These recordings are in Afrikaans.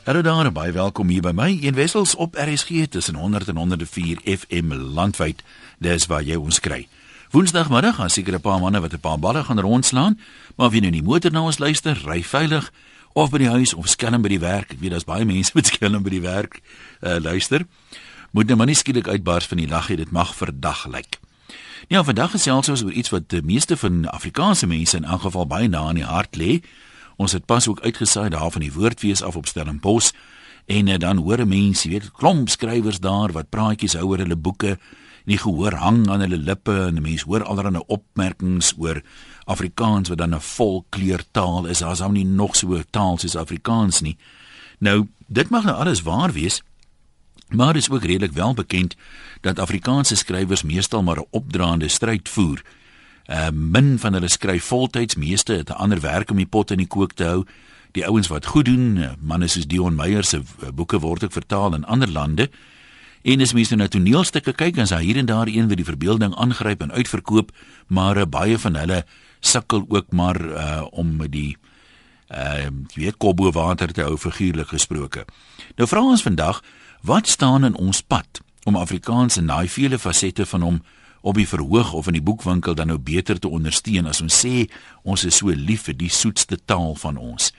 Hallo daar, baie welkom hier by my. Een wessels op RSG tussen 100 en 104 FM landwyd. Dis waar jy ons kry. Woensdagmiddag gaan seker 'n paar manne wat 'n paar balle gaan rondslaan, maar of jy nou in die motor na ons luister, ry veilig of by die huis of skelm by die werk. Ek weet daar's baie mense wat skelm by die werk uh, luister. Moet nou maar nie skielik uitbars van die lag hê, dit mag verdag lyk. Ja, vandag gesels ons oor iets wat die meeste van Afrikaanse mense in elk geval baie na in die hart lê. Ons het pas ook uitgesaai daar van die woordfees af op Stellenbosch en uh, dan hoor mense, jy weet, klomp skrywers daar wat praatjies hou oor hulle boeke. Nie gehoor hang aan hulle lippe en mense hoor allerlei opmerkings oor Afrikaans wat dan 'n volkleurtaal is. Daar's hom nie nog so 'n taal soos Afrikaans nie. Nou, dit mag nou alles waar wees. Maar dit is ook redelik wel bekend dat Afrikaanse skrywers meestal maar 'n opdraande stryd voer Uh min van hulle skryf voltyds, meeste het 'n ander werk om die pot in die kook te hou. Die ouens wat goed doen, uh, manne soos Dion Meyer se uh, boeke word ook vertaal in ander lande. En as mense na toneelstukke kyk, dan is daar hier en daar een wat die verbeelding aangryp en uitverkoop, maar baie van hulle sukkel ook maar uh om die uh jy weet kobo water te hou figuurlik gesproke. Nou vra ons vandag, wat staan in ons pad om Afrikaans in daai vele fasette van hom op die verhoog of in die boekwinkel dan nou beter te ondersteun as ons sê ons is so lief vir die soetste taal van ons.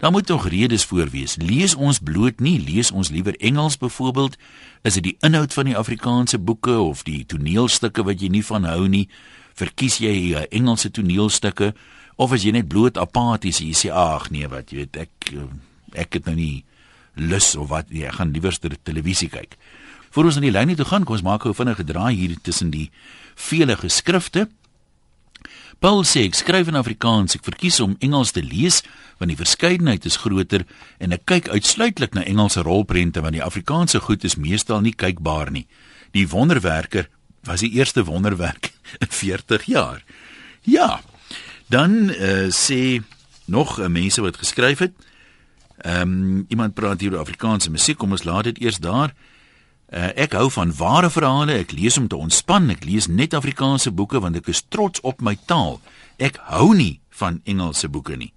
Daar moet tog redes voor wees. Lees ons bloot nie, lees ons liewer Engels byvoorbeeld? Is dit die inhoud van die Afrikaanse boeke of die toneelstukke wat jy nie van hou nie? Verkies jy uh, Engelse toneelstukke of is jy net bloot apaties? Jy sê ag nee, wat jy weet ek uh, ek het nou nie lus of wat jy gaan liewer televisie kyk. Voor ons aan die lyn toe gaan, kom ons maak gou vinnig 'n draai hier tussen die vele geskrifte. Paul sê ek skryf in Afrikaans, ek verkies om Engels te lees want die verskeidenheid is groter en ek kyk uitsluitlik na Engelse rolprente want die Afrikaanse goed is meestal nie kykbaar nie. Die wonderwerker was die eerste wonderwerk in 40 jaar. Ja. Dan uh, sê nog uh, mense wat geskryf het. Ehm um, iemand praat hier oor Afrikaanse musiek, kom ons laat dit eers daar. Uh, ek hou van ware verhale, ek lees om te ontspan, ek lees net Afrikaanse boeke want ek is trots op my taal. Ek hou nie van Engelse boeke nie.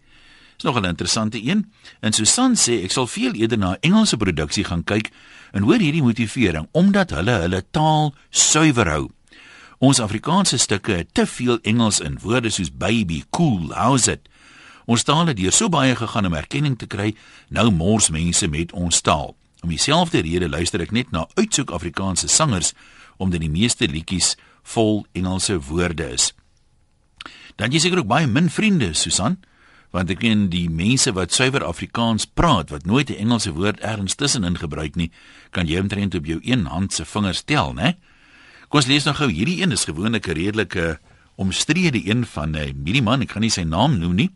Dis nog 'n interessante een. En Susan sê ek sal veel eerder na Engelse produksie gaan kyk en hoor hierdie motivering omdat hulle hulle taal suiwer hou. Ons Afrikaanse stukke het te veel Engels in, woorde soos baby, cool, how's it. Ons taal het deur so baie gegaan om erkenning te kry, nou mors mense met ons taal. Om dieselfde rede luister ek net na uitsoek Afrikaanse sangers omdat die meeste liedjies vol Engelse woorde is. Dan jy seker ook baie min vriende, Susan, want ek ken die mense wat suiwer Afrikaans praat wat nooit 'n Engelse woord ergens tussenin gebruik nie, kan jy omtrent op jou een hand se vingers tel, né? Kom ons lees nou gou hierdie een is gewoonlik 'n redelike omstrede een van 'n uh, hierdie man, ek gaan nie sy naam noem nie.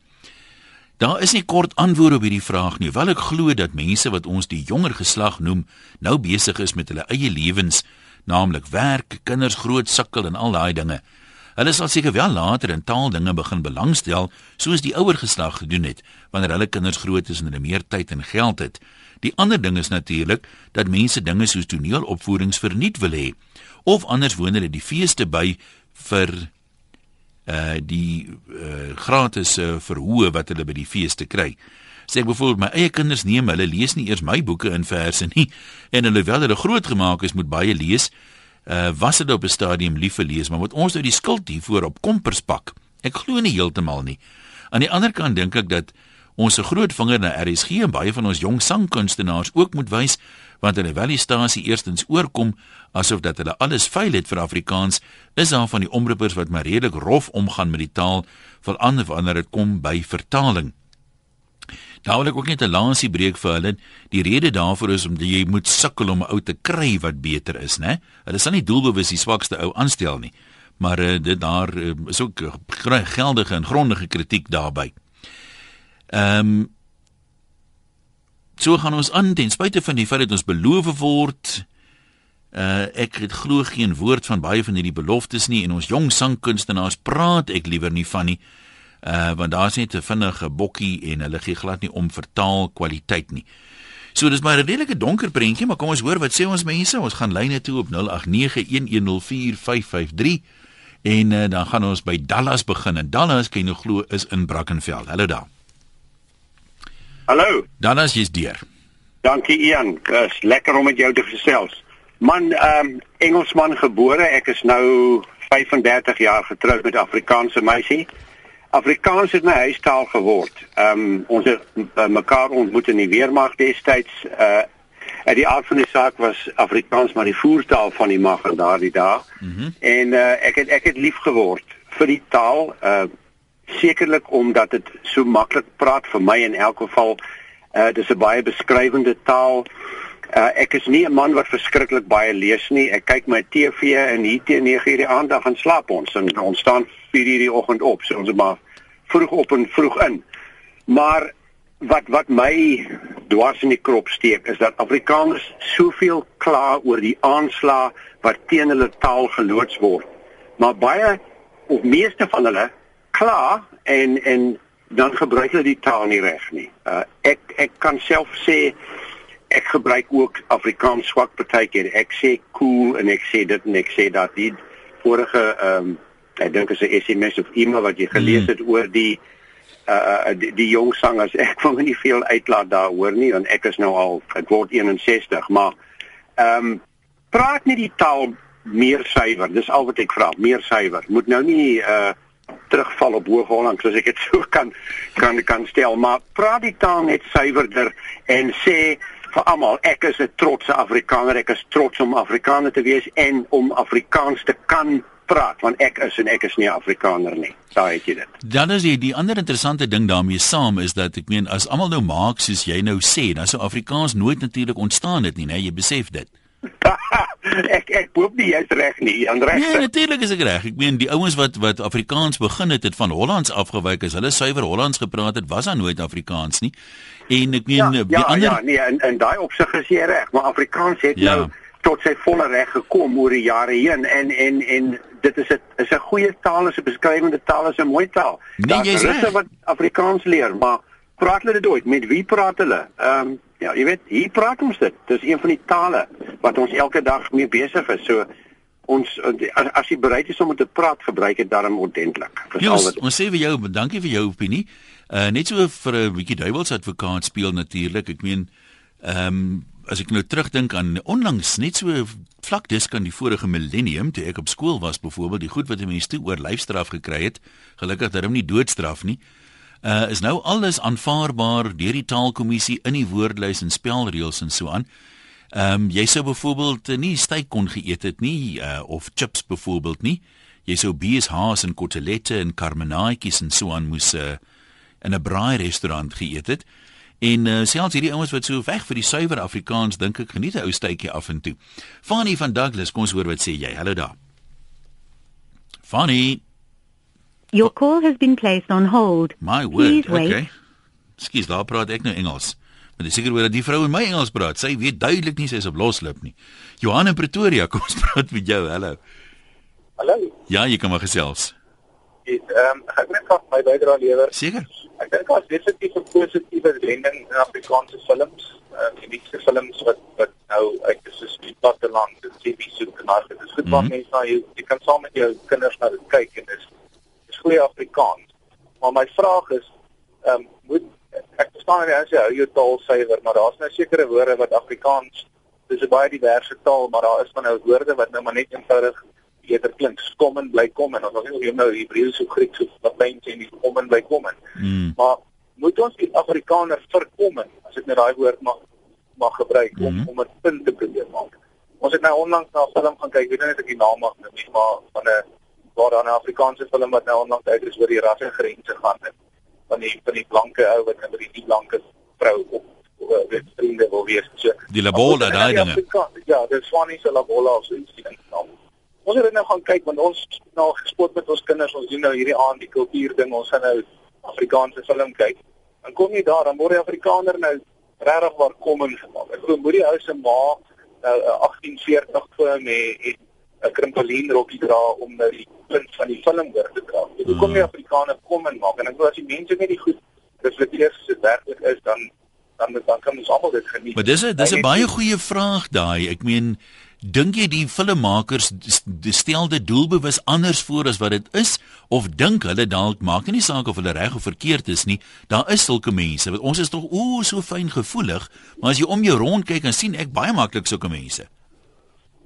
Daar is nie kort antwoord op hierdie vraag nie. Wel ek glo dat mense wat ons die jonger geslag noem, nou besig is met hulle eie lewens, naamlik werk, kinders groot sukkel en al daai dinge. Hulle sal seker wel later in taaldinge begin belangstel, soos die ouer geslag gedoen het, wanneer hulle kinders groot is en hulle meer tyd en geld het. Die ander ding is natuurlik dat mense dinge soos toneelopvoerings verniet wil hê of anders woon hulle die feeste by vir uh die uh gratis uh, verhoë wat hulle by die feeste kry. Sê ek byvoorbeeld my eie kinders neem hulle lees nie eers my boeke in verse nie en hulle wel hulle groot gemaak is moet baie lees. Uh was dit op 'n stadium lief vir lees, maar moet ons nou die skuld hiervoor op kompers pak? Ek glo nie heeltemal nie. Aan die ander kant dink ek dat ons 'n groot vinger na RSG en baie van ons jong sangkunstenaars ook moet wys want hulle wel die stasie eerstens oorkom asof dat hulle alles veil het vir Afrikaans is daar van die omroepers wat maar redelik rof omgaan met die taal veral wanneer dit kom by vertaling. Daar wil ek ook net 'n lansie breek vir hulle. Die rede daarvoor is omdat jy moet sukkel om 'n ou te kry wat beter is, né? Hulle sal nie doelbewus die swakste ou aanstel nie. Maar uh, dit daar uh, is ook geldige en grondige kritiek daarbey. Ehm um, so gaan ons aan ten spyte van die feit dat ons beloof word uh ek het glo geen woord van baie van hierdie beloftes nie en ons jong sangkunstenaars praat ek liewer nie van nie uh want daar's net 'n vinnige bokkie en hulle gee glad nie om vertaal kwaliteit nie. So dis maar 'n redelike donker prentjie, maar kom ons hoor wat sê ons mense. Ons gaan lyne toe op 0891104553 en uh, dan gaan ons by Dallas begin. En Dallas, kan jy nou glo, is in Brackenfell. Hallo daar. Hallo. Dan as jy's deur. Dankie Ian. Dis lekker om met jou te gesels. Man, ehm um, Engelsman gebore. Ek is nou 35 jaar getroud met 'n Afrikaanse meisie. Afrikaans het my huistaal geword. Ehm um, ons het mekaar ontmoet in die weermag destyds. Uh uit die aard van die saak was Afrikaans maar die voertaal van die mag in daardie dae. Mm -hmm. En uh ek het ek het lief geword vir die taal. Uh sekerlik omdat dit so maklik praat vir my in elk geval. Uh dis 'n baie beskrywende taal. Uh, ek is nie 'n man wat verskriklik baie lees nie. Ek kyk my TV en hier teen 9:00 die aand dan slaap ons en ons staan 4:00 die oggend op. So ons is maar vroeg op en vroeg in. Maar wat wat my dwars in die krop steek is dat Afrikaners soveel kla oor die aanslag wat teen hulle taal geloods word. Maar baie of meeste van hulle kla en en dan gebruik hulle die taal nie reg nie. Uh, ek ek kan self sê ek gebruik ook Afrikaans swak partykeer. Ek sê cool en ek sê dit en ek sê dat die vorige ehm um, ek dink is 'n SMS of e-mail wat jy gelees hmm. het mm. oor die uh die, die jong sangers. Ek wil nie veel uitlaat daaroor nie want ek is nou al ek word 61, maar ehm um, praat nie die taal meer suiwer. Dis al wat ek vra, meer suiwer. Moet nou nie uh terugval op Hoog-Holland soos ek dit so kan kan kan stel, maar praat die taal net suiwerder en sê vir almal. Ek is 'n trotse Afrikaner. Ek is trots om Afrikaner te wees en om Afrikaans te kan praat want ek is en ek is nie Afrikaner nie. Daai het jy dit. Dan is die, die ander interessante ding daarmee saam is dat ek meen as almal nou maak soos jy nou sê, dan sou Afrikaans nooit natuurlik ontstaan het nie, né? Jy besef dit. ek ek hoop nie jy's reg nie, aan reg. Nee, natuurlik is ek reg. Ek meen die ouens wat wat Afrikaans begin het, het van Hollands afgewyk as hulle suiwer Hollands gepraat het, was daar nooit Afrikaans nie. En ek meen ja, die ja, ander Ja, nee, in in daai opsig is jy reg, maar Afrikaans het ja. nou tot sy volle reg gekom oor die jare heen en en en dit is 'n is 'n goeie taal, is 'n beskrywende taal, is 'n mooi taal. Nee, jy's reg. wat Afrikaans leer, maar praat hulle dit ooit? Met wie praat hulle? Ehm um, Ja, jy weet, hier praat ons dit. Dis een van die tale wat ons elke dag mee besig is. So ons as, as jy bereid is om te praat, gebruik dit daarom ordentlik. Yes, ons sê vir jou, dankie vir jou opinie. Uh net so vir 'n bietjie duiwels advokaat speel natuurlik. Ek meen ehm um, as ek nou terugdink aan onlangs net so vlak dis kan die vorige millennium toe ek op skool was byvoorbeeld die goed wat mense toe oor lyfstraf gekry het. Gelukkig dat hom nie doodstraf nie uh, is nou alles aanvaarbaar deur die taalkommissie in die woordlys en spelreëls en so aan. Ehm um, jy sou byvoorbeeld nie steak kon geëet het nie uh, of chips byvoorbeeld nie. Jy sou bees haas en kotelette en karmenaatjies en so aan moes uh, in 'n braai restaurant geëet het. En uh, selfs hierdie ouens wat so weg vir die suiwer Afrikaans dink ek geniet 'n ou steekie af en toe. Fanny van Douglas, kom ons hoor wat sê jy. Hallo daar. Fanny Your call has been placed on hold. My word. Please okay. Skus, daar praat ek nou Engels. Maar dis seker oor dat die vrou in my Engels praat. Sy weet duidelik nie sy is op loslip nie. Johan in Pretoria, kom ons praat met jou. Hallo. Hallo. Ja, jy kan maar gesels. Ehm um, ek net gou my bydrae lewer. Seker. Ek dink daar's definitief 'n positiewe wending in Afrikaanse films. Ehm uh, die nuutste films wat wat nou uit is soos die platteland, die TV soek en al dit is goed wat mm -hmm. mense nou jy, jy kan saam met jou kinders na dit kyk en dis goeie Afrikaans. Maar my vraag is, ehm um, moet ek verstaan nie as jy hou jou taal suiwer, maar daar's nou sekere woorde wat Afrikaans dis 'n baie diverse taal, maar daar is van nou woorde wat nou maar net eenvoudig beter klink. Kom en bly kom en ons wil nie nou Hebreëus of Grieks of Latyn sê nie, kom en bly kom. Mm. Maar moet ons die Afrikaner verkom as ek net daai woord mag mag gebruik om mm. om 'n punt te probeer maak. Ons het nou onlangs na 'n film gaan kyk, weet nie net ek die naam mag noem nie, maar van 'n waar daar 'n Afrikaanse film wat nou onlangs uit is oor die rassegrense gaan het van die van die blanke ou wat net die nie blanke vrou op weet vriende wil wees so. Die labola daai dinge. Ja die swanie se labola of so iets ding ons het nou gaan kyk want ons nou gespot met ons kinders ons doen nou hierdie aand die kultuur ding ons gaan nou Afrikaanse film kyk. Dan kom jy daar dan word die Afrikaner nou regtig waar kom in gemaak. Ek glo moet die ou se ma nou 1840 voor hom het 'n krimpelien rokkie dra om nou die punt van die film oor te dra. Hoe kom die Afrikaner kom en maak en ek glo as die mense net die goed reflekteer soos dit werklik is dan dan dan kan ons almal dit geniet. Maar dis 'n dis 'n baie goeie vraag daai. Ek meen Dink jy die filmmakers stel dit doelbewus anders voor as wat dit is of dink hulle dalk maak nie saak of hulle reg of verkeerd is nie. Daar is sulke mense. Want ons is tog o so fyn gevoelig, maar as jy om jou rond kyk dan sien ek baie maklik sulke mense.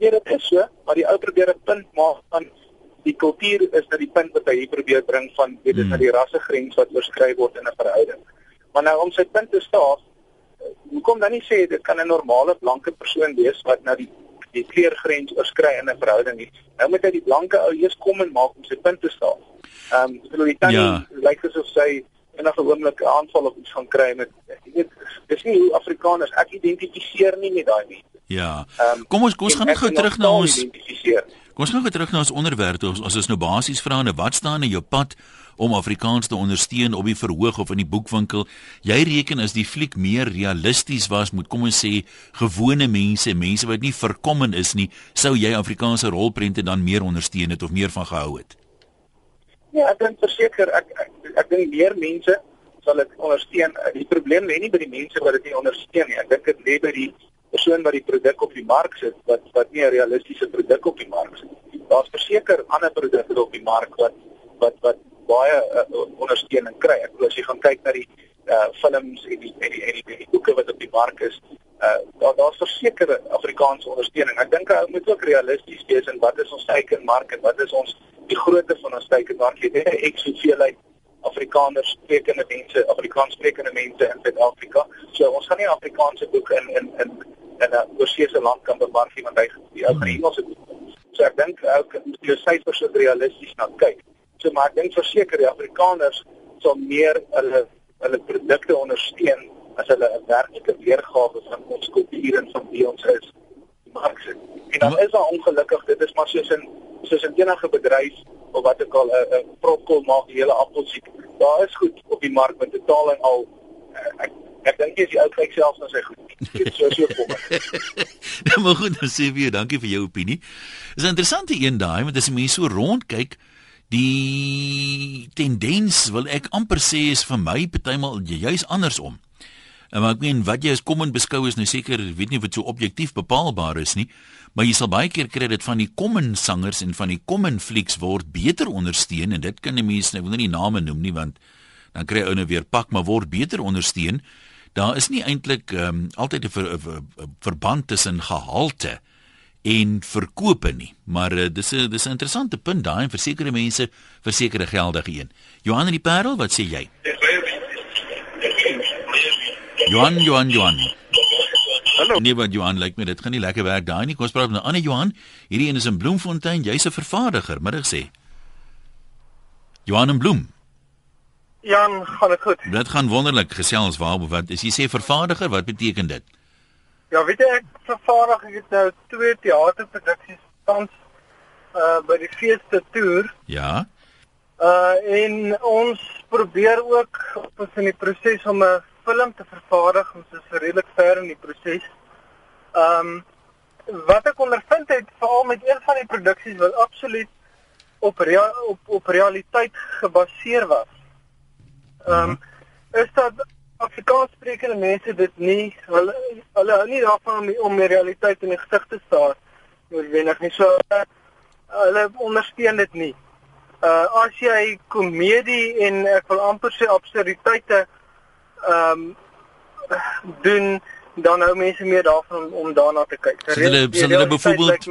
Ja, dit is so, maar die ou probeer 'n punt maak van die kultuur is dat die punt wat hy hier probeer bring van weet dit is dat die rassegrens wat oorskry word in 'n verhouding. Maar nou om sy punt te staaf, hoekom dan nie sê dit kan 'n normale blanke persoon wees wat nou die die kleurgrens oorskry in 'n verhouding nie. Nou moet hy die blanke ou eers kom en maak om sy punt te staaf. Ehm um, bedoel die tannie ja. lyk asof sy enige oomblik 'n aanval op iets gaan kry met jy weet dis nie hoe Afrikaners ek identifiseer nie met daai mense. Ja. Um, kom ons kom ons gaan gou terug na ons. Kom ons gaan gou terug na ons onderwerp. Ons ons is nou basies vra nou wat staan in jou pad om Afrikaans te ondersteun op die verhoog of in die boekwinkel. Jy reken as die fliek meer realisties was, moet kom ons sê gewone mense, mense wat nie verkommen is nie, sou jy Afrikaanse rolprente dan meer ondersteun het of meer van gehou het? Ja, ek dink verseker ek ek, ek dink meer mense sal dit ondersteun. Die probleem lê nie by die mense wat dit nie ondersteun nie. Ek dink dit lê by die persoon wat die produk op die mark sit wat wat nie 'n realistiese produk op die mark sit. Daar's verseker ander produkte op die mark wat wat wat baie uh, ondersteuning kry. Ek glo as jy gaan kyk na die uh films en die en die en die, die, die boeke wat op die mark is, uh daar daar's verseker Afrikaanse ondersteuning. Ek dink ou moet ook realisties wees in wat is ons teikenmark en wat is ons die grootte van ons teikenmark. Jy weet ek soveel uit Afrikaners sprekende mense, Afrikaans sprekende mense in Suid-Afrika. So ons gaan nie Afrikaanse boeke in in in in 'n oorsese land kan bemark nie want hy die ou Engelse boeke. So ek dink ook jy syfers so realisties na kyk. So maar ek dink verseker die Afrikaners sal meer hulle hulle produkte ondersteun as hulle 'n werklike weergawe van ons kultuur en van wie ons is. Maar en dan is daar ongelukkig dit is maar soos in soos in enige bedryf of wat ook al 'n protokol maak die hele appelsiek. Daar is goed op die mark met totaal en al eh, ek ek dink jy is die ou kyk selfs na sy goed. Dit so so kom. Ja, maar goed, dan sê vir jou dankie vir jou opinie. Dis 'n interessante een daai, want as jy mense so rond kyk, die tendens wil ek amper sê is vir my partymal juis andersom. Maar ek meen wat jy as kom en beskou is nou seker, weet nie wat so objektief bepaalbaar is nie, maar jy sal baie keer kry dit van die kommen sangers en van die kommen flieks word beter ondersteun en dit kan die mense nou wil nie name noem nie want dan kry ou nou weer pak maar word beter ondersteun. Daar is nie eintlik um, altyd 'n ver, ver, verband tussen gehalte en verkope nie. Maar uh, dis 'n dis 'n interessante punt daai en versekerde mense versekerde geldige een. Johan die Parel, wat sê jy? Johan, Johan, Johan. Hallo. Nee, wat Johan, lyk my dit gaan nie lekker werk daai nie. Kom ons praat met 'n ander Johan. Hierdie een is in Bloemfontein. Jy's 'n vervaardiger, middag sê. Johan en Bloem. Jan, gaan dit goed? Dit gaan wonderlik gesels waar wat is jy sê vervaardiger, wat beteken dit? Ja, weet jy ek vervaardig ek het nou twee teaterproduksies tans uh by die feeste toer. Ja. Uh en ons probeer ook ons in die proses om 'n film te vervaardig. Ons is redelik ver in die proses. Um wat ek ondervind het veral met een van die produksies wat absoluut op rea op op realiteit gebaseer was. Um is dat Afrikaans sprekende mense dit nie hulle hulle hou nie daarvan om die, om die realiteit in die gesig te staar noodwendig nie. So uh, hulle ondersteun dit nie. Uh as jy komedie en ek wil amper sê absurditeite ehm um, doen dan hou mense meer daarvan om, om daarna te kyk. So hulle sal hulle byvoorbeeld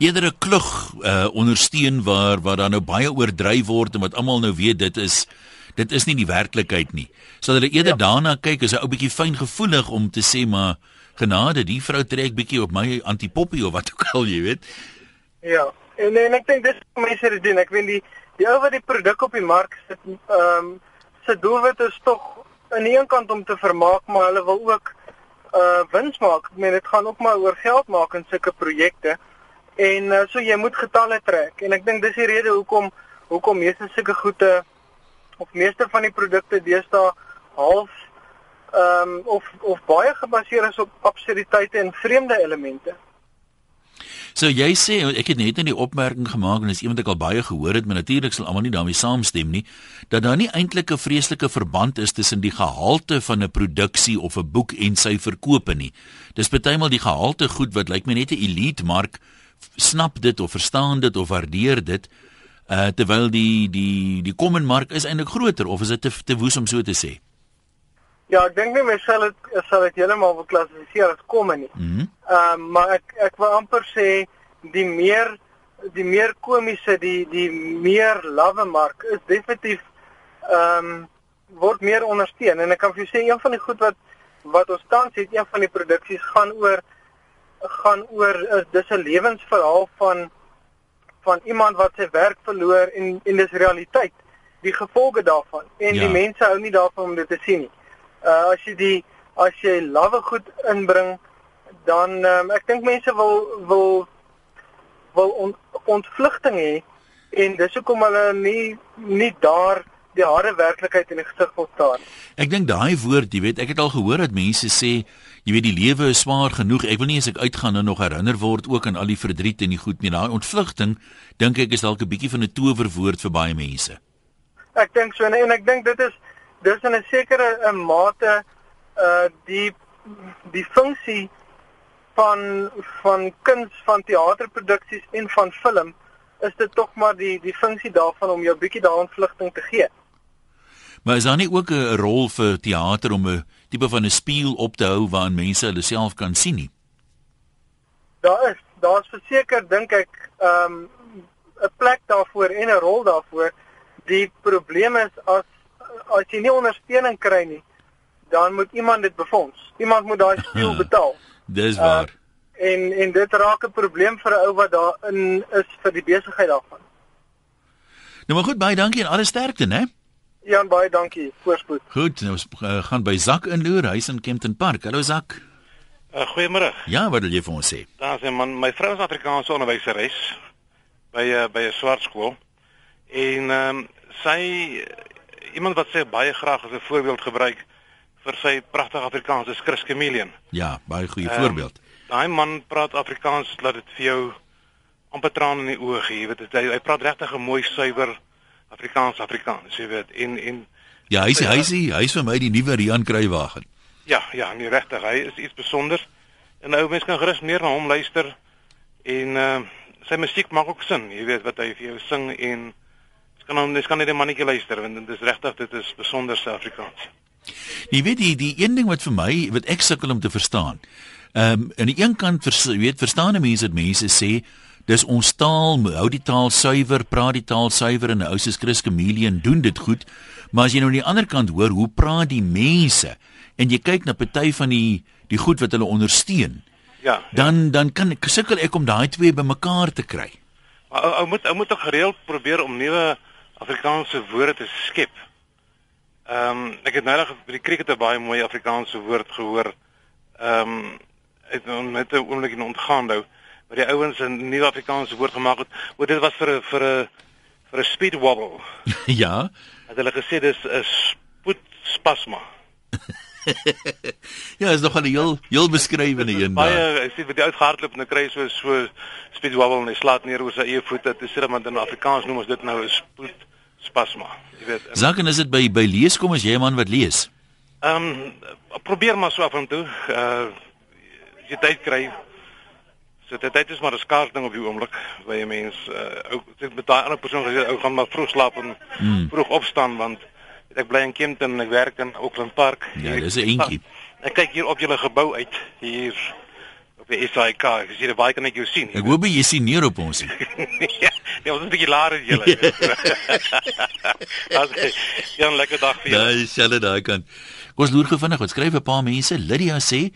eerder 'n klug uh ondersteun waar waar daar nou baie oordryf word en wat almal nou weet dit is dit is nie die werklikheid nie. Sal hulle eerder ja. daarna kyk as 'n ou bietjie fyn gevoelig om te sê maar genade, die vrou trek bietjie op my antipoppie of wat ook al, jy weet. Ja. En en ek dink dis hoe mense dit doen. Ek weet die die ou wat die produk op die mark sit, ehm um, se doelwit is tog aan die een kant om te vermaak, maar hulle wil ook uh wins maak. Ek meen dit gaan ook maar oor geld maak in sulke projekte. En uh, so jy moet getalle trek. En ek dink dis die rede hoekom hoekom meeste sulke goede of meeste van die produkte deesdae half ehm um, of of baie gebaseer is op absurditeite en vreemde elemente. So jy sê ek het net in die opmerking gemaak en dis iemand ek al baie gehoor het, maar natuurlik sal almal nie daarmee saamstem nie, dat daar nie eintlik 'n vreeslike verband is tussen die gehalte van 'n produksie of 'n boek en sy verkope nie. Dis partymal die gehalte goed wat lyk my net 'n elite mark snap dit of verstaan dit of waardeer dit. Uh terwyl die die die common mark is eintlik groter of is dit te, te woes om so te sê? Ja, ek dink nie mens sal dit sal dit heeltemal beklassifiseer as komme nie. Mhm. Mm Ehm um, maar ek ek wil amper sê die meer die meer komiese die die meer lawwe mark is definitief ehm um, word meer ondersteun en ek kan vir jou sê een van die goed wat wat ons tans het een van die produksies gaan oor gaan oor is dis 'n lewensverhaal van van iemand wat sy werk verloor en en dis realiteit die gevolge daarvan en Ja. die mense hou nie daarvan om dit te sien nie. Uh as jy die as jy lawwe goed inbring dan um, ek dink mense wil wil wil ont, ontvlugting hê en dis hoekom hulle nie nie daar die harde werklikheid in die gesig wil staar. Ek dink daai woord, jy weet, ek het al gehoor dat mense sê, jy weet die lewe is swaar genoeg. Ek wil nie as ek uitgaan en nog herinner word ook aan al die verdriet en die goed nie. Daai ontvlugting dink ek is dalk 'n bietjie van 'n towerwoord vir baie mense. Ek dink so en, en ek dink dit is dis in 'n sekere 'n mate uh die die funksie van van kuns van teaterproduksies en van film is dit tog maar die die funksie daarvan om jou bietjie daarin vlugting te gee. Maar is daar nie ook 'n rol vir teater om 'n tipe van 'n spieël op te hou waarin mense hulle self kan sien nie? Daar is daar's verseker dink ek ehm 'n plek daarvoor en 'n rol daarvoor. Die probleem is as as jy nie ondersteuning kry nie, dan moet iemand dit befonds. Iemand moet daai speel betaal. Dis waar. Uh, en en dit raak 'n probleem vir 'n ou wat daarin is vir die besigheid daarvan. nou maar goed, baie dankie en alle sterkte, né? Jan baie dankie. Voorspoed. Goed, nou uh, gaan by Zak inloer, huis in Kempton Park. Hallo Zak. Uh, Goeiemôre. Ja, wat wil jy vir ons sê? Daar's 'n man, my vrou is Afrikaanse onderwyseres by uh, by 'n swart skool. En ehm um, sy iemand wat sy baie graag as 'n voorbeeld gebruik vir sy pragtige Afrikaans is Chris Chameleon. Ja, baie goeie Ehm, voorbeeld. Daai man praat Afrikaans dat dit vir jou amper trane in die oë gee, jy weet hy, hy praat regtig 'n mooi suiwer Afrikaans Afrikaans, jy weet. En en Ja, hy's ja. hy's hy's vir my die nuwe Rian Kruiwagen. Ja, ja, nee regtig, hy is iets spesiaals. En ou mense kan gerus meer na hom luister en uh sy musiek maak ook sin, jy weet wat hy vir jou sing en kan hom, jy kan net 'n mannetjie luister want dit is regtig dit is spesiaals Afrikaans. Jy weet die die een ding wat vir my wat ek sukkel om te verstaan. Ehm um, aan die een kant vers, weet verstaan mense dat mense sê dis ons taal, hou die taal suiwer, praat die taal suiwer en 'n ou soos Chris Chameleon doen dit goed. Maar as jy nou aan die ander kant hoor hoe praat die mense en jy kyk na party van die die goed wat hulle ondersteun, Ja. dan dan kan ek sukkel ek om daai twee bymekaar te kry. Maar ou, ou moet ou moet tog gereeld probeer om nuwe Afrikaanse woorde te skep. Ehm um, ek het nou net by die cricket 'n baie mooi Afrikaanse woord gehoor. Ehm um, het nou net 'n oomblik in ontgaan nou, waar die ouens 'n nuwe Afrikaanse woord gemaak het. O, dit was vir 'n vir 'n vir 'n speed wobble. ja. Het hulle gesê dis 'n spoedspasma. Ja, is nog 'n heel heel beskrywende een Baie ek sê vir die uitgehardloop en dan kry jy so so speed wobble en hy slaat neer oor sy eie voete. Dit sê maar in Afrikaans noem ons dit nou 'n spoedspasma. Jy weet. en- Saken is dit by by lees kom as jy 'n man wat lees. Ehm um, probeer maar so af en toe. Uh jy tyd kry. So dit tyd is maar 'n skaars ding op die oomblik by 'n mens. Uh ou het met daai ander persoon gesê ou gaan maar vroeg slaap en Hmm. vroeg opstaan want ek bly in Kempton en ek werk in Auckland Park. Ja, dis 'n entjie. Ek kyk hier op julle gebou uit hier die SAIK. Ek sien baie kan ek jou sien. Ek hoop jy sien neer op ons. nie. ja, nee, ons is 'n bietjie laer as julle. As ja, 'n lekker dag vir julle. Daai selle daai kant. Kom ons loer gou vinnig wat skryf 'n paar mense. Lydia sê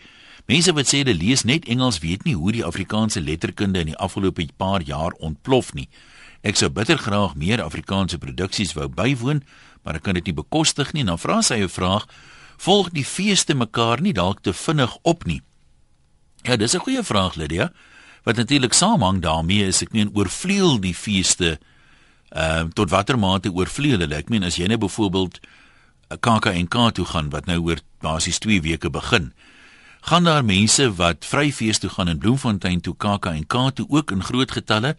mense wat sê hulle lees net Engels weet nie hoe die Afrikaanse letterkunde in die afgelope paar jaar ontplof nie. Ek sou bitter graag meer Afrikaanse produksies wou bywoon, maar ek kan dit nie bekostig nie. Dan vra sy 'n vraag: Volg die feeste mekaar nie dalk te vinnig op nie? Ja, dis 'n goeie vraag Lydia. Wat natuurlik saamhang daarmee is ek meen oorvleuel die feeste ehm uh, tot watter mate oorvleuel hulle? Ek meen as jy nou byvoorbeeld 'n KAKNK toe gaan wat nou oor basies 2 weke begin, gaan daar mense wat vryfees toe gaan in Bloemfontein toe KAK&K toe ook in groot getalle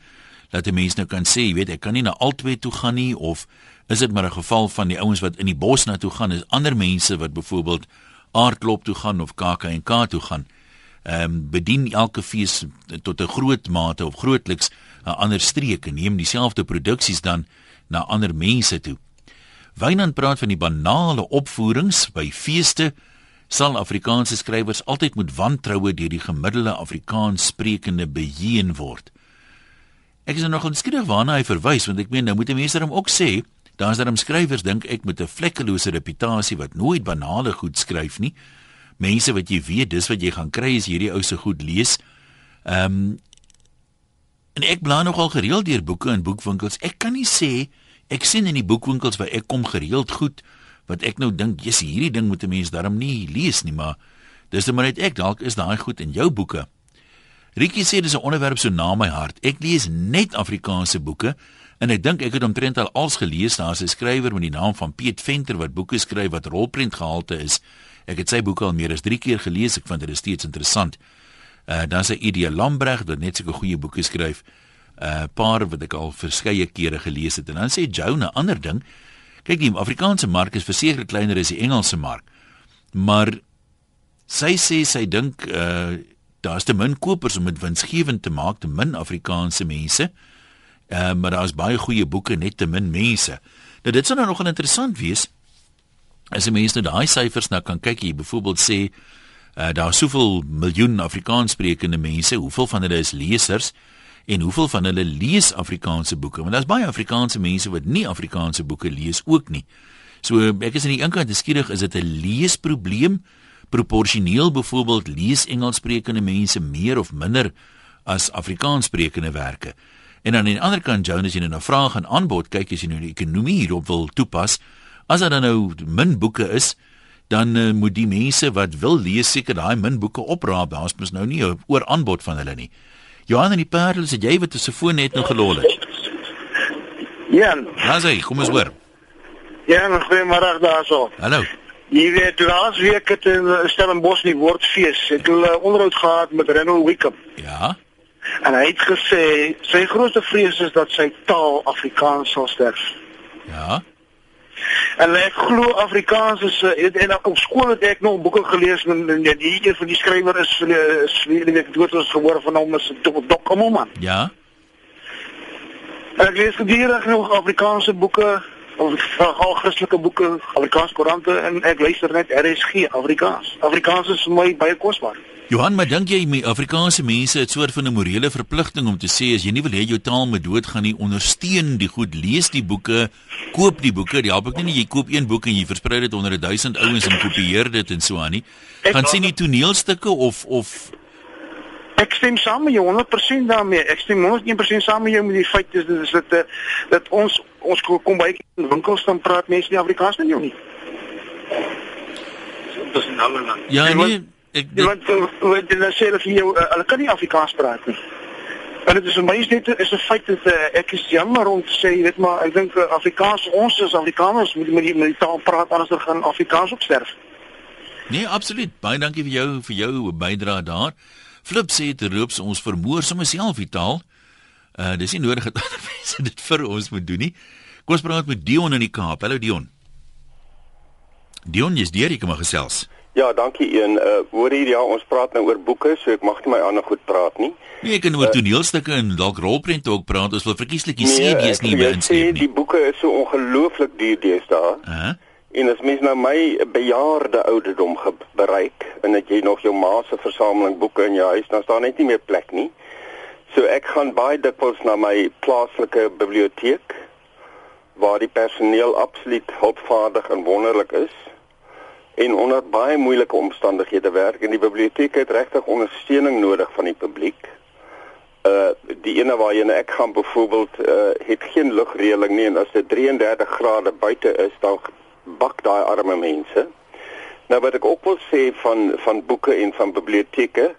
dat 'n mens nou kan sê, jy weet, ek kan nie na albei toe gaan nie of is dit maar 'n geval van die ouens wat in die bos na toe gaan is ander mense wat byvoorbeeld aardklop toe gaan of KAK&K toe gaan. Ehm um, bedien elke fees tot 'n groot mate of grootliks 'n ander streek en neem dieselfde produksies dan na ander mense toe. Wynand praat van die banale opvoerings by feeste sal Afrikaanse skrywers altyd moet wantroue deur die gemiddelde Afrikaans sprekende beheen word. Ek is nou nog onskiedig waarna hy verwys want ek meen nou moet mense hom ook sê daar's daar omskrywers dink ek met 'n vlekkelose reputasie wat nooit banale goed skryf nie. Mense wat jy weet dis wat jy gaan kry as hierdie ou se goed lees. Ehm um, en ek bly nogal gereeld deur boeke in boekwinkels. Ek kan nie sê ek sien in die boekwinkels waar ek kom gereeld goed wat ek nou dink, jy's hierdie ding moet 'n mens darm nie lees nie, maar dis net maar net ek dalk is daai goed in jou boeke. Ricky sê dis 'n onderwerp so na my hart. Ek lees net Afrikaanse boeke en ek dink ek het omtrent al als gelees. Daar's 'n skrywer met die naam van Piet Venter wat boeke skryf wat rolprent gehalte is. Ek het sy boeke al meer as 3 keer gelees. Ek vind dit steeds interessant. Uh dan sê Idie Lambreg wat net sulke goeie boeke skryf. uh, paar wat ek al verskeie kere gelees het. En dan sê Joan 'n ander ding. Kyk, die Afrikaanse mark is verseker kleiner as die Engelse mark. Maar sy sê sy dink uh daar's te min kopers om dit winsgewend te maak te min Afrikaanse mense. Uh maar daar's baie goeie boeke net te min mense. Nou dit sou nou nog interessant wees as jy mense nou daai syfers nou kan kyk hier byvoorbeeld sê uh daar's soveel miljoen Afrikaanssprekende mense, hoeveel van hulle is lesers? en hoeveel van hulle lees Afrikaanse boeke? Want daar's baie Afrikaanse mense wat nie Afrikaanse boeke lees ook nie. So ek is aan die een kant geskierig is dit 'n leesprobleem proporsioneel byvoorbeeld lees Engelssprekende mense meer of minder as Afrikaanssprekende werke. En aan die ander kant Jonas jy nou na vraag en aanbod kyk as jy nou die ekonomie hierop wil toepas, as daar dan nou min boeke is, dan uh, moet die mense wat wil lees seker daai min boeke opraap. Daar's mos nou nie oor aanbod van hulle nie. Johan en die Parels, het jy wat se foon net nog gelol het? Ja. Ja, sê, kom ons hoor. Ja, goeiemôre daarso. Hallo. Jy weet, laas week het in Stellenbosch die woordfees het hulle onderhoud gehad met Renold Wickham. Ja. En hy het gesê sy grootste vrees is dat sy taal Afrikaans sal sterf. Ja. En ek glo Afrikaans is het, en op skool het ek nog boeke gelees en, en die een van die skrywer is is wie ek dood was gebore van hom is Dok Dok man. Ja. En ek lees gedurig nog Afrikaanse boeke of al Christelike boeke, Afrikaanse koerante en ek luister net RSG Afrikaans. Afrikaans is vir my baie kosbaar. Johan, maar dink jy my Afrikaanse mense het soort van 'n morele verpligting om te sê as jy nie wil hê jou taal moet doodgaan nie, ondersteun die goed, lees die boeke, koop die boeke. Die help ek nie jy koop een boek en jy versprei dit onder 1000 ouens en kopieer dit en so aan nie. Gaan sien die toneelstukke of of Ek stem saam met jou 100% daarmee. Ek stem 100% saam met jou met die feit is dit is dit eh, dat ons ons kom by in winkels dan praat mense nie Afrikaans met jou nie. Dis 'n ander land. Ja, nee, ek dit, want wat jy nou sê dat jy uh, hulle kan nie Afrikaans praat nie. En dit is vir my net is 'n feit dat uh, ek is jammer om te sê, jy weet maar ek dink uh, Afrikaans ons is Afrikaners moet met die, met die taal praat anders dan gaan Afrikaans ook sterf. Nee, absoluut. Baie dankie vir jou vir jou bydrae daar. Flip sê dit roeps ons vermoor sommer self die taal. Uh dis nie nodig dat ander mense dit vir ons moet doen nie. Kom ons praat met Dion in die Kaap. Hallo Dion. Dion, jy's deur, jy kan maar gesels. Ja, dankie een. Uh hoor hier ja, ons praat nou oor boeke, so ek mag nie my ander goed praat nie. Nee, ek kan oor uh, toneelstukke en dalk rolprente ook praat. Ons wil verkieslik die nee, CD's nie meer insien nie. Die boeke is so ongelooflik duur deesdae. Uh -huh. En as mens nou my bejaarde ouderdom bereik en dat jy nog jou ma se versameling boeke in jou huis, dan staan net nie meer plek nie. So ek gaan baie dikwels na my plaaslike biblioteek waar die personeel absoluut hulpvaardig en wonderlik is en onder baie moeilike omstandighede werk en die biblioteek het regtig ondersteuning nodig van die publiek. Uh die ene waar jy en ek gaan byvoorbeeld uh het geen lugreëling nie en as dit 33 grade buite is dan bak daai arme mense. Nou wat ek ook wil sê van van boeke en van biblioteke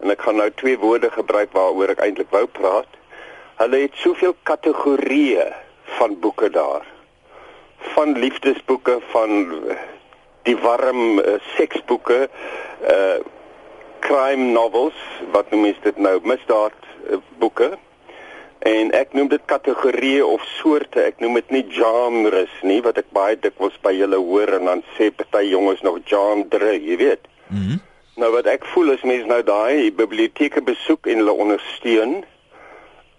en ek gaan nou twee woorde gebruik waaroor ek eintlik wou praat. Hulle het soveel kategorieë van boeke daar. Van liefdesboeke, van die warm uh, seksboeke, uh crime novels, wat noem mens dit nou, misdaad uh, boeke. En ek noem dit kategorieë of soorte. Ek noem dit nie genres nie, wat ek baie dikwels by julle hoor en dan sê party jonges nog genre, jy weet. Mhm. Mm nou wat ek voel is mense nou daai biblioteke besoek en hulle ondersteun.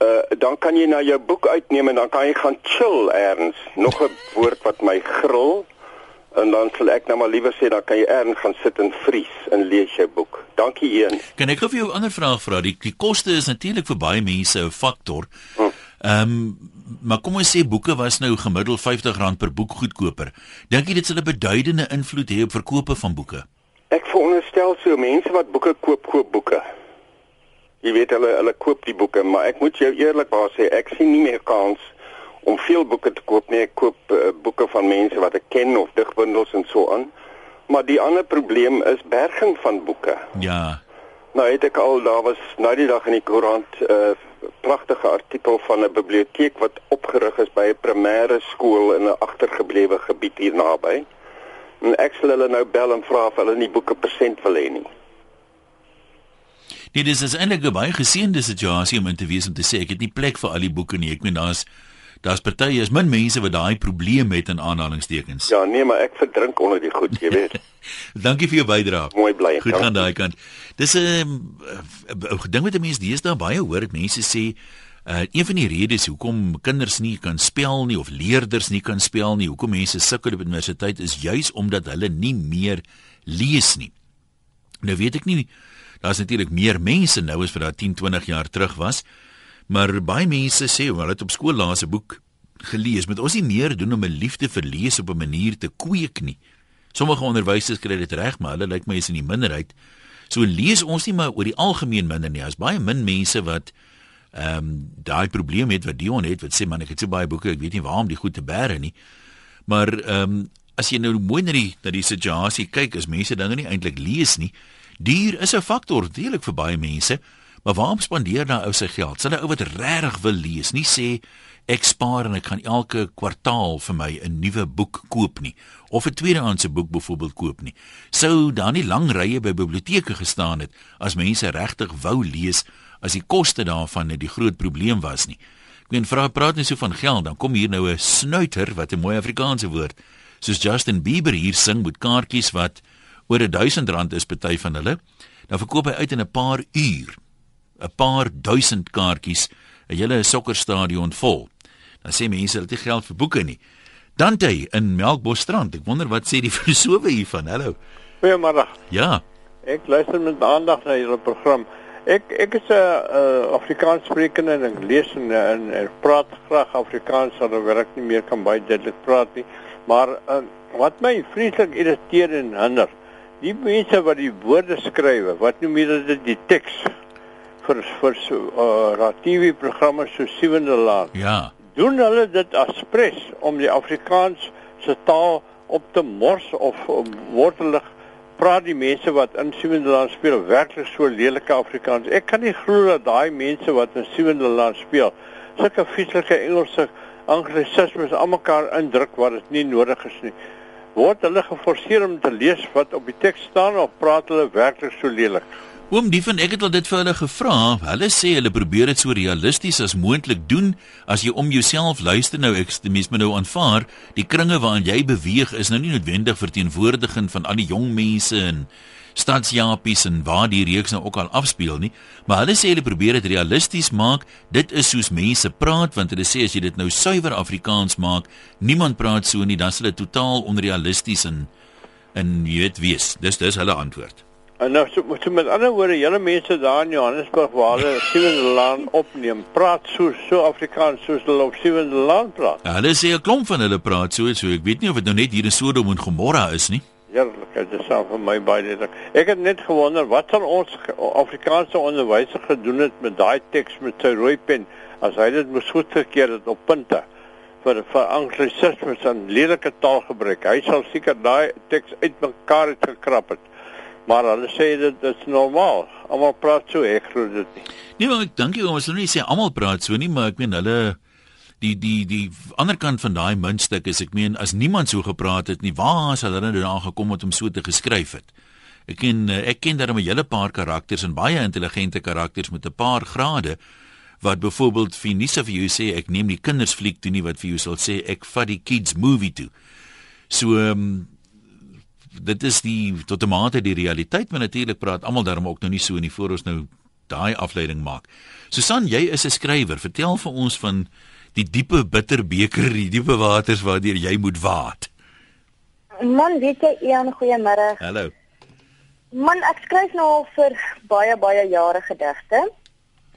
Uh dan kan jy nou jou boek uitneem en dan kan jy gaan chill eers. Nog 'n woord wat my gril. En dan sal ek nou maar liewer sê dan kan jy eers gaan sit en vries en lees jou boek. Dankie een. Kan ek gou vir jou 'n ander vraag vra? Die die koste is natuurlik vir baie mense 'n faktor. Ehm um, maar kom ons sê boeke was nou gemiddeld R50 per boek goedkoper. Dink jy dit sal 'n beduidende invloed hê op verkope van boeke? Ek veronderstel so mense wat boeke koop, koop boeke. Jy weet hulle hulle koop die boeke, maar ek moet jou eerlikwaar sê ek sien nie meer kans om veel boeke te koop nie. Ek koop uh, boeke van mense wat ek ken of digbundels en so aan. Maar die ander probleem is berging van boeke. Ja. Nou het ek al daar was nou die dag in die koerant 'n uh, pragtige artikel van 'n biblioteek wat opgerig is by 'n primêre skool in 'n agtergeblewe gebied hier naby. En ek sal hulle nou bel en vra of hulle nie boeke persent wil hê nie. Nee, dis is eintlik 'n baie geseënde situasie om in te wees om te sê ek het nie plek vir al die boeke nie. Ek meen daar's daar's partye is min mense wat daai probleem het in aanhalingstekens. Ja, nee, maar ek verdrink onder die goed, jy weet. Dankie vir jou bydrae. Mooi bly. Goed gaan daai kant. Dis 'n um, ding wat mense deesdae baie hoor, mense sê Uh een van die redes hoekom kinders nie kan spel nie of leerders nie kan spel nie, hoekom mense sukkel op universiteit is juis omdat hulle nie meer lees nie. Nou weet ek nie, daar's natuurlik meer mense nou as vir daai 10, 20 jaar terug was, maar baie mense sê hulle het op skool laas 'n boek gelees, met ons nie meer doen om 'n liefde vir lees op 'n manier te kweek nie. Sommige onderwysers kry dit reg, maar hulle lyk my is in die minderheid. So lees ons nie maar oor die algemeen minder nie. Daar's baie min mense wat ehm um, daai probleem het wat Dion het wat sê man ek het so baie boeke ek weet nie waarom die goed te bære nie maar ehm um, as jy nou mooi na die na die situasie kyk is mense dinge nie eintlik lees nie duur is 'n faktor deelik vir baie mense maar waarom spandeer daai ou sy geld sal 'n ou wat regtig wil lees nie sê ek spaar en ek gaan elke kwartaal vir my 'n nuwe boek koop nie of 'n tweedehandse boek byvoorbeeld koop nie sou daar nie lang rye by biblioteke gestaan het as mense regtig wou lees as die koste daarvan net die groot probleem was nie. Ek meen vra praat net so van geld, dan kom hier nou 'n snuiter wat 'n mooi Afrikaanse woord soos Justin Bieber hier sing met kaartjies wat oor 1000 rand is party van hulle. Dan verkoop hy uit in 'n paar uur 'n paar duisend kaartjies, 'n hele sokkerstadion vol. Dan sê mense hulle het nie geld vir boeke nie. Dante in Melkbosstrand. Ek wonder wat sê die filosofe hiervan. Hallo. Goeiemôre. Ja. Ek luister met aandag na julle program. Ek ek is 'n uh, Afrikaans sprekende en ek lees en, en, en praat graag Afrikaans alhoewel ek nie meer kan baie duidelik praat nie. Maar uh, wat my vreeslik irriteer en hinder, die mense wat die woorde skryf, wat noem jy dit die teks vir vir so uh, TV programme so sewende laan. Ja. Doen hulle dit aspres om die Afrikaans se taal op te mors of um, word hulle praat die mense wat in Sewende Land speel werklik so lelike Afrikaans. Ek kan nie glo dat daai mense wat in Sewende Land speel sulke vieslike Engelse anglisismes almekaar indruk wat dit nie nodig is nie. Word hulle geforseer om te lees wat op die teks staan of praat hulle werklik so lelik? Oom Dieven, ek het al dit vir hulle gevra. Hulle sê hulle probeer dit so realisties as moontlik doen. As jy om jouself luister nou ek stemies maar nou aanvaar, die kringe waarin jy beweeg is nou nie noodwendig verteenwoordigend van al die jong mense en stadsjapies en waar die reeks nou ook al afspeel nie, maar hulle sê hulle probeer dit realisties maak. Dit is soos mense praat want hulle sê as jy dit nou suiwer Afrikaans maak, niemand praat so nie, dan sal dit totaal onrealisties en en jy weet wees. Dis dis hulle antwoord. En nou so, so met ander woorde, julle mense daar in Johannesburg waar hulle Sewende Land opneem, praat so so Afrikaans soos hulle op Sewende Land praat. Ja, hulle sê 'n klomp van hulle praat so, so ek weet nie of dit nou net hier in Sodom en Gomorra is nie. Heerlik, dit is self vir my baie dit. Ek het net gewonder wat sal ons Afrikaanse onderwyser gedoen het met daai teks met sy rooi pen as hy dit moes goedgekeur het op punte vir vir anglisismes en lelike taalgebruik. Hy sal seker daai teks uitmekaar het gekrap het. Maar hulle sê dit is normaal. Almal praat so, ek glo dit nie. Nee, maar ek dink ons moet nie sê almal praat so nie, maar ek meen hulle die die die ander kant van daai muntstuk is ek meen as niemand so gepraat het nie, waar sal hulle nou daar gekom het om so te geskryf het? Ek ken ek ken daar 'n hele paar karakters en baie intelligente karakters met 'n paar grade wat byvoorbeeld vir nie sou vir jou sê ek neem die kinders fliek toe nie wat vir jou sal sê ek vat die kids movie toe. So um, dit is die tot 'n mate die realiteit, maar natuurlik praat almal daarom ook nou nie so in die voor ons nou daai afleiding maak. Susan, jy is 'n skrywer. Vertel vir ons van die diepe bitter beker, die diepe waters waardeur jy moet waat. Man, weet jy, Ian, goeiemôre. Hallo. Man, ek skryf nou al vir baie baie jare gedigte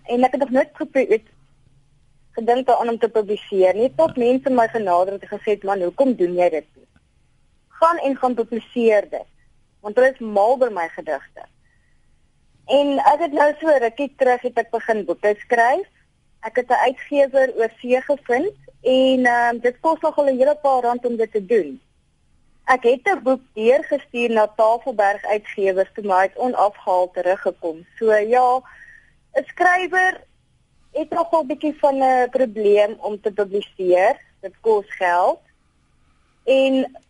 en ek het nog nooit geprobeer gedink om te publiseer nie. Tot mense my genader het gesê, "Man, hoekom doen jy dit?" Gaan en gaan publiseer dit. Want hulle is mal oor my gedigte. En ek het nou so rukkie terug het ek begin boeke skryf. Ek het 'n uitgewer oor see gevind en uh, dit kos nogal 'n hele paar rand om dit te doen. Ek het 'n boek deurgestuur na Tafelberg Uitgewers toe maar het onafgehaal teruggekom. So ja, 'n skrywer het nogal 'n bietjie van 'n probleem om te publiseer. Dit kos geld. En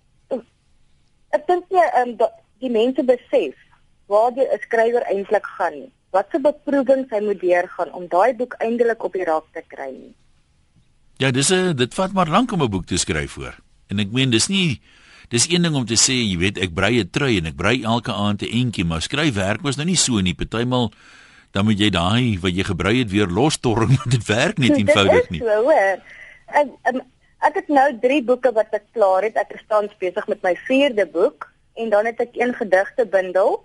Ek dink jy ehm um, die mense besef waar die skrywer eintlik gaan nie. Wat se beproewings hy moet deurgaan om daai boek eindelik op die raak te kry nie. Ja, dis 'n dit vat maar lank om 'n boek te skryf hoor. En ek meen dis nie dis een ding om te sê, jy weet, ek brei 'n trui en ek brei elke aand 'n entjie, maar skryfwerk was nou nie so nie. Partymal dan moet jy daai wat jy gebrei het weer lostorring, dit werk nie eenvoudig nie. So hoor. Ek um, Ek het nou 3 boeke wat ek klaar het. Ek is tans besig met my 4de boek en dan het ek een gedigte bundel.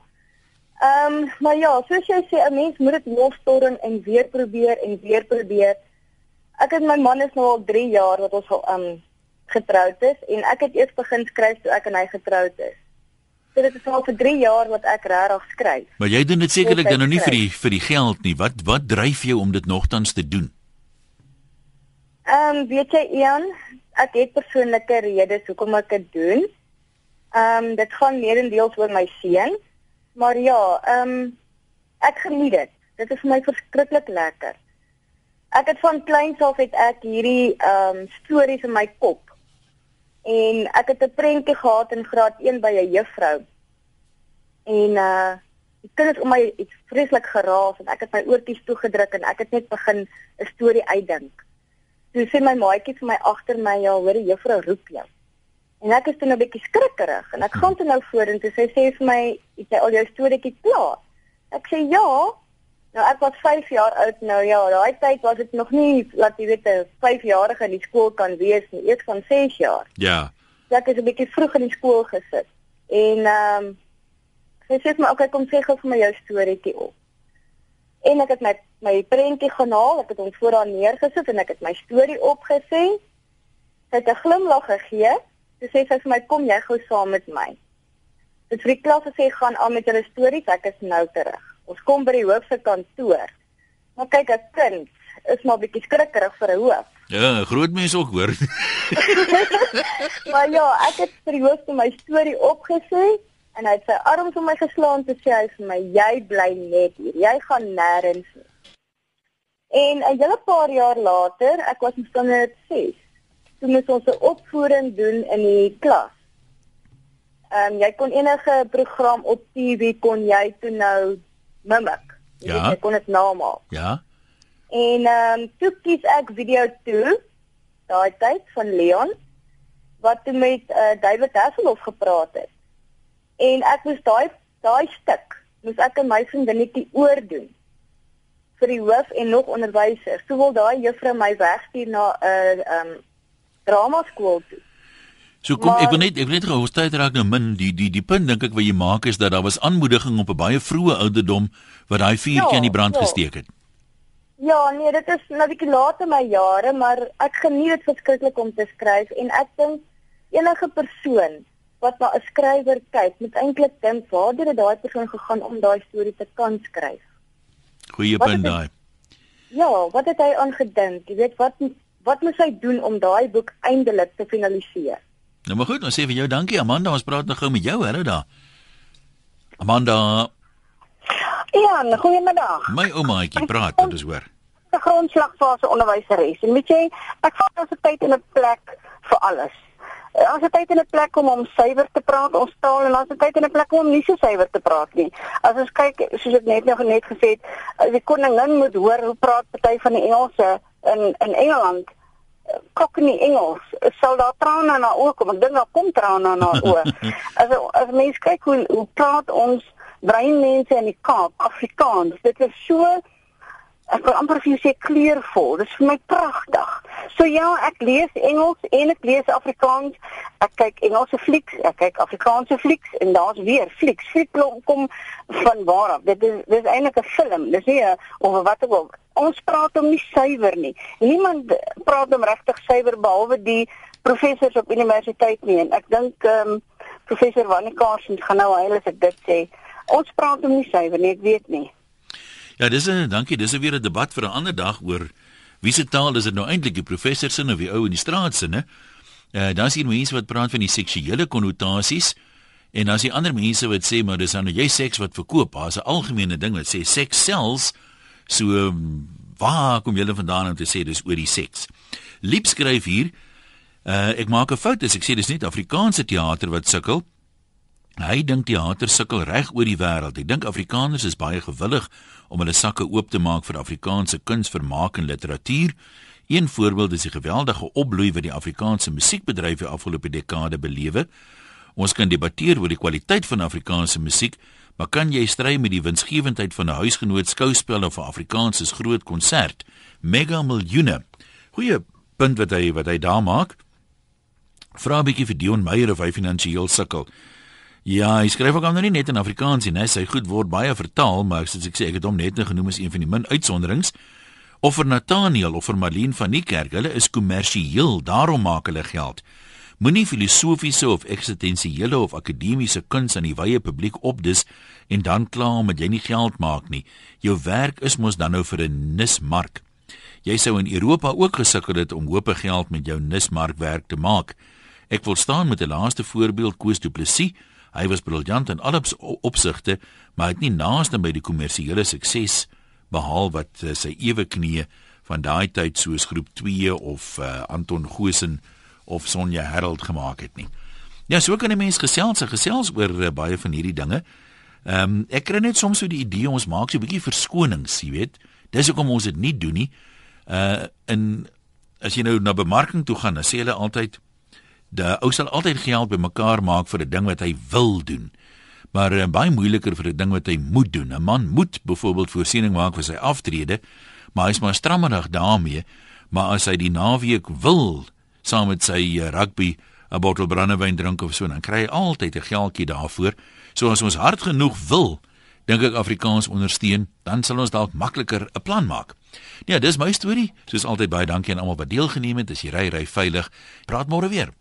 Ehm, um, maar ja, soos jy sê, 'n mens moet dit lostorring en weer probeer en weer probeer. Ek en my man is nou al 3 jaar wat ons al ehm um, getroud is en ek het eers begin skryf toe ek en hy getroud is. So dit is al vir 3 jaar wat ek regtig skryf. Maar jy doen dit sekerlik dan nou nie vir die vir die geld nie. Wat wat dryf jou om dit nogtans te doen? Ehm um, weet jy Ian, ek het persoonlike redes hoekom ek dit doen. Ehm um, dit gaan meerendeels oor my seun. Maar ja, ehm um, ek geniet dit. Dit is vir my verskriklik lekker. Ek het van kleins af het ek hierdie ehm um, stories in my kop. En ek het 'n prentjie gehad in graad 1 by 'n juffrou. En uh die kinders om my iets vreeslik geraas en ek het my oortjies toegedruk en ek het net begin 'n storie uitdink. Toe sê my maatjie vir my agter my, ja, hoor die juffrou roep jou. En ek is toe 'n nou bietjie skrikkerig en ek gaan toe nou vorentoe sê sy vir my, "Het jy al jou storieetjie klaar?" Ek sê, "Ja." Nou ek was 5 jaar oud nou. Ja, daai tyd was dit nog nie laat jy weet 'n 5-jarige in die skool kan wees nie. Ek van 6 jaar. Ja. Ek is 'n bietjie vroeg in die skool gesit. En ehm um, sy sê vir my, "Oké, kom sê gou vir my jou storieetjie op." En ek het my my prentjie gaan haal, ek het hom voor haar neergesit en ek het my storie opgesê. Sy het 'n glimlag gegee. Sy sê sy vir my kom jy gou saam met my. Dit vir die klas sê gaan aan met hulle stories, ek is nou terug. Ons kom by die hoof se kantoor. Maar kyk, 'n kind is maar bietjie skrikkerig vir 'n hoof. Ja, groot mense ook hoor. maar ja, ek het vir die hoof my storie opgesê en hy het sy arms om my geslaan te sê hy vir my jy bly net hier. Jy gaan nêrens nie. En 'n hele paar jaar later, ek was in standaard 6, toe moes ons 'n opvoering doen in die klas. Ehm um, jy kon enige program op TV kon jy toe nou mimik. Jy ja. kon dit namaak. Ja. En ehm um, toe kies ek video toe daai tyd van Leon wat toe met uh, David Hasselhoff gepraat het. En ek moes daai daai stuk moes ek en my vriendinnetjie oordoen vir die hoof en nog onderwysers. Toe wil daai juffrou my wegstuur na 'n uh, ehm um, drama skool toe. So kom maar, ek wil net ek wil net gou tyd raak nou min die die die punt dink ek wat jy maak is dat daar was aanmoediging op 'n baie vroeë ouderdom wat daai vuurtjie ja, in die brand ja. gesteek het. Ja, nee, dit is nou bietjie laat in my jare, maar ek geniet dit verskriklik om te skryf en ek dink enige persoon wat na 'n skrywer kyk, moet eintlik dink waar het daai persoon gegaan om daai storie te kan skryf. Goeie punt daai. Ja, wat het hy aangedink? Jy weet wat wat moet hy doen om daai boek eindelik te finaliseer? Nou maar goed, ons sê vir jou dankie Amanda, ons praat nog gou met jou, hallo daar. Amanda. Ja, goeiemiddag. My oumaatjie praat, dit is hoor. Die grondslagfase onderwyseres. En weet jy, ek vat ons tyd in 'n plek vir alles. Ons het tyd en 'n plek om om suiwer te praat ons taal en ons het tyd en 'n plek om nie so suiwer te praat nie. As ons kyk, soos ek net nou net gesê het, die koningin moet hoor hoe praat party van die Engelse in in Engeland Cockney Engels sal daar trane na oë kom. Ek dink daar kom trane na oë. As as mense kyk hoe hoe praat ons breinmense in die Kaap Afrikaans. Dit is so ek wil amper vir jou sê kleurvol. Dit is vir my pragtig. So ja, ek lees Engels en ek lees Afrikaans. Ek kyk Engelse flieks, ek kyk Afrikaanse flieks en daar's weer flieks. Fliek kom van waar af? Dit is dit is eintlik 'n film. Dis nie of wat ook al. Ons praat hom nie suiwer nie. Niemand praat hom regtig suiwer behalwe die professors op universiteit nie en ek dink ehm um, professor Wanikaarsen gaan nou huil as ek dit sê. Ons praat hom nie suiwer nie, ek weet nie. Ja, dis 'n dankie, dis weer 'n debat vir 'n ander dag oor wie se taal is dit nou eintlik, die professor se of die ou in die straat se, né? Eh dan sien mense wat praat van die seksuele konnotasies en dan die ander mense wat sê maar dis nou jy seks wat verkoop. Daar's 'n algemene ding wat sê seks sells. So waar kom julle vandaan om te sê dis oor die seks? Liep skryf hier. Uh, ek maak 'n fout as ek sê dis nie Afrikaanse teater wat sukkel. Hy dink teater sukkel reg oor die wêreld. Ek dink Afrikaners is baie gewillig om hulle sakke oop te maak vir Afrikaanse kuns, vermaak en literatuur. Een voorbeeld is die geweldige opbloei wat die Afrikaanse musiekbedryf die afgelope dekade belewe. Ons kan debatteer oor die kwaliteit van Afrikaanse musiek, maar kan jy stry met die winsgewendheid van 'n huisgenoot skouspel of 'n Afrikaanse groot konsert? Mega miljoene. Goeie punt wat hy wat hy daar maak. Vra 'n bietjie vir Dion Meyer of hy finansiëel sukkel. Ja, hy skryf ook nou nie net in Afrikaans nie, sy goed word baie vertaal, maar soos ek sê, ek het hom net nou genoem as een van die min uitsonderings. Of vir Nathaniel of vir Marlene van die kerk, hulle is kommersieel, daarom maak hulle geld. Moenie filosofiese of eksistensiële of akademiese kuns aan die wye publiek opdis en dan kla omdat jy nie geld maak nie. Jou werk is mos dan nou vir 'n nismark. Jy sou in Europa ook gesukkel het om hoop geld met jou nismarkwerk te maak. Ek wil staan met 'n laaste voorbeeld Koos Du Plessis Hy was briljant in alle opsigte, maar het nie naaste by die kommersiële sukses behaal wat uh, sy ewe knie van daai tyd soos groep 2 of uh, Anton Goosen of Sonja Harold gemaak het nie. Ja, so kan 'n mens gesels en gesels oor uh, baie van hierdie dinge. Ehm um, ek kry net soms so die idee ons maak so 'n bietjie verskonings, jy weet. Dis hoekom ons dit nie doen nie. Uh en as jy nou na bemarking toe gaan, dan sê hulle altyd Die ou sal altyd geld bymekaar maak vir 'n ding wat hy wil doen. Maar uh, baie moeiliker vir 'n ding wat hy moet doen. 'n Man moet byvoorbeeld voorsiening maak vir sy aftrede, maar hy's maar strammerig daarmee. Maar as hy die naweek wil saam met sy uh, rugby 'n bottel brandewyn drink of so, dan kry hy altyd 'n geldjie daarvoor. So as ons hard genoeg wil, dink ek Afrikaans ondersteun, dan sal ons dalk makliker 'n plan maak. Ja, dis my storie. Soos altyd baie dankie aan almal wat deelgeneem het. As jy ry, ry veilig. Praat môre weer.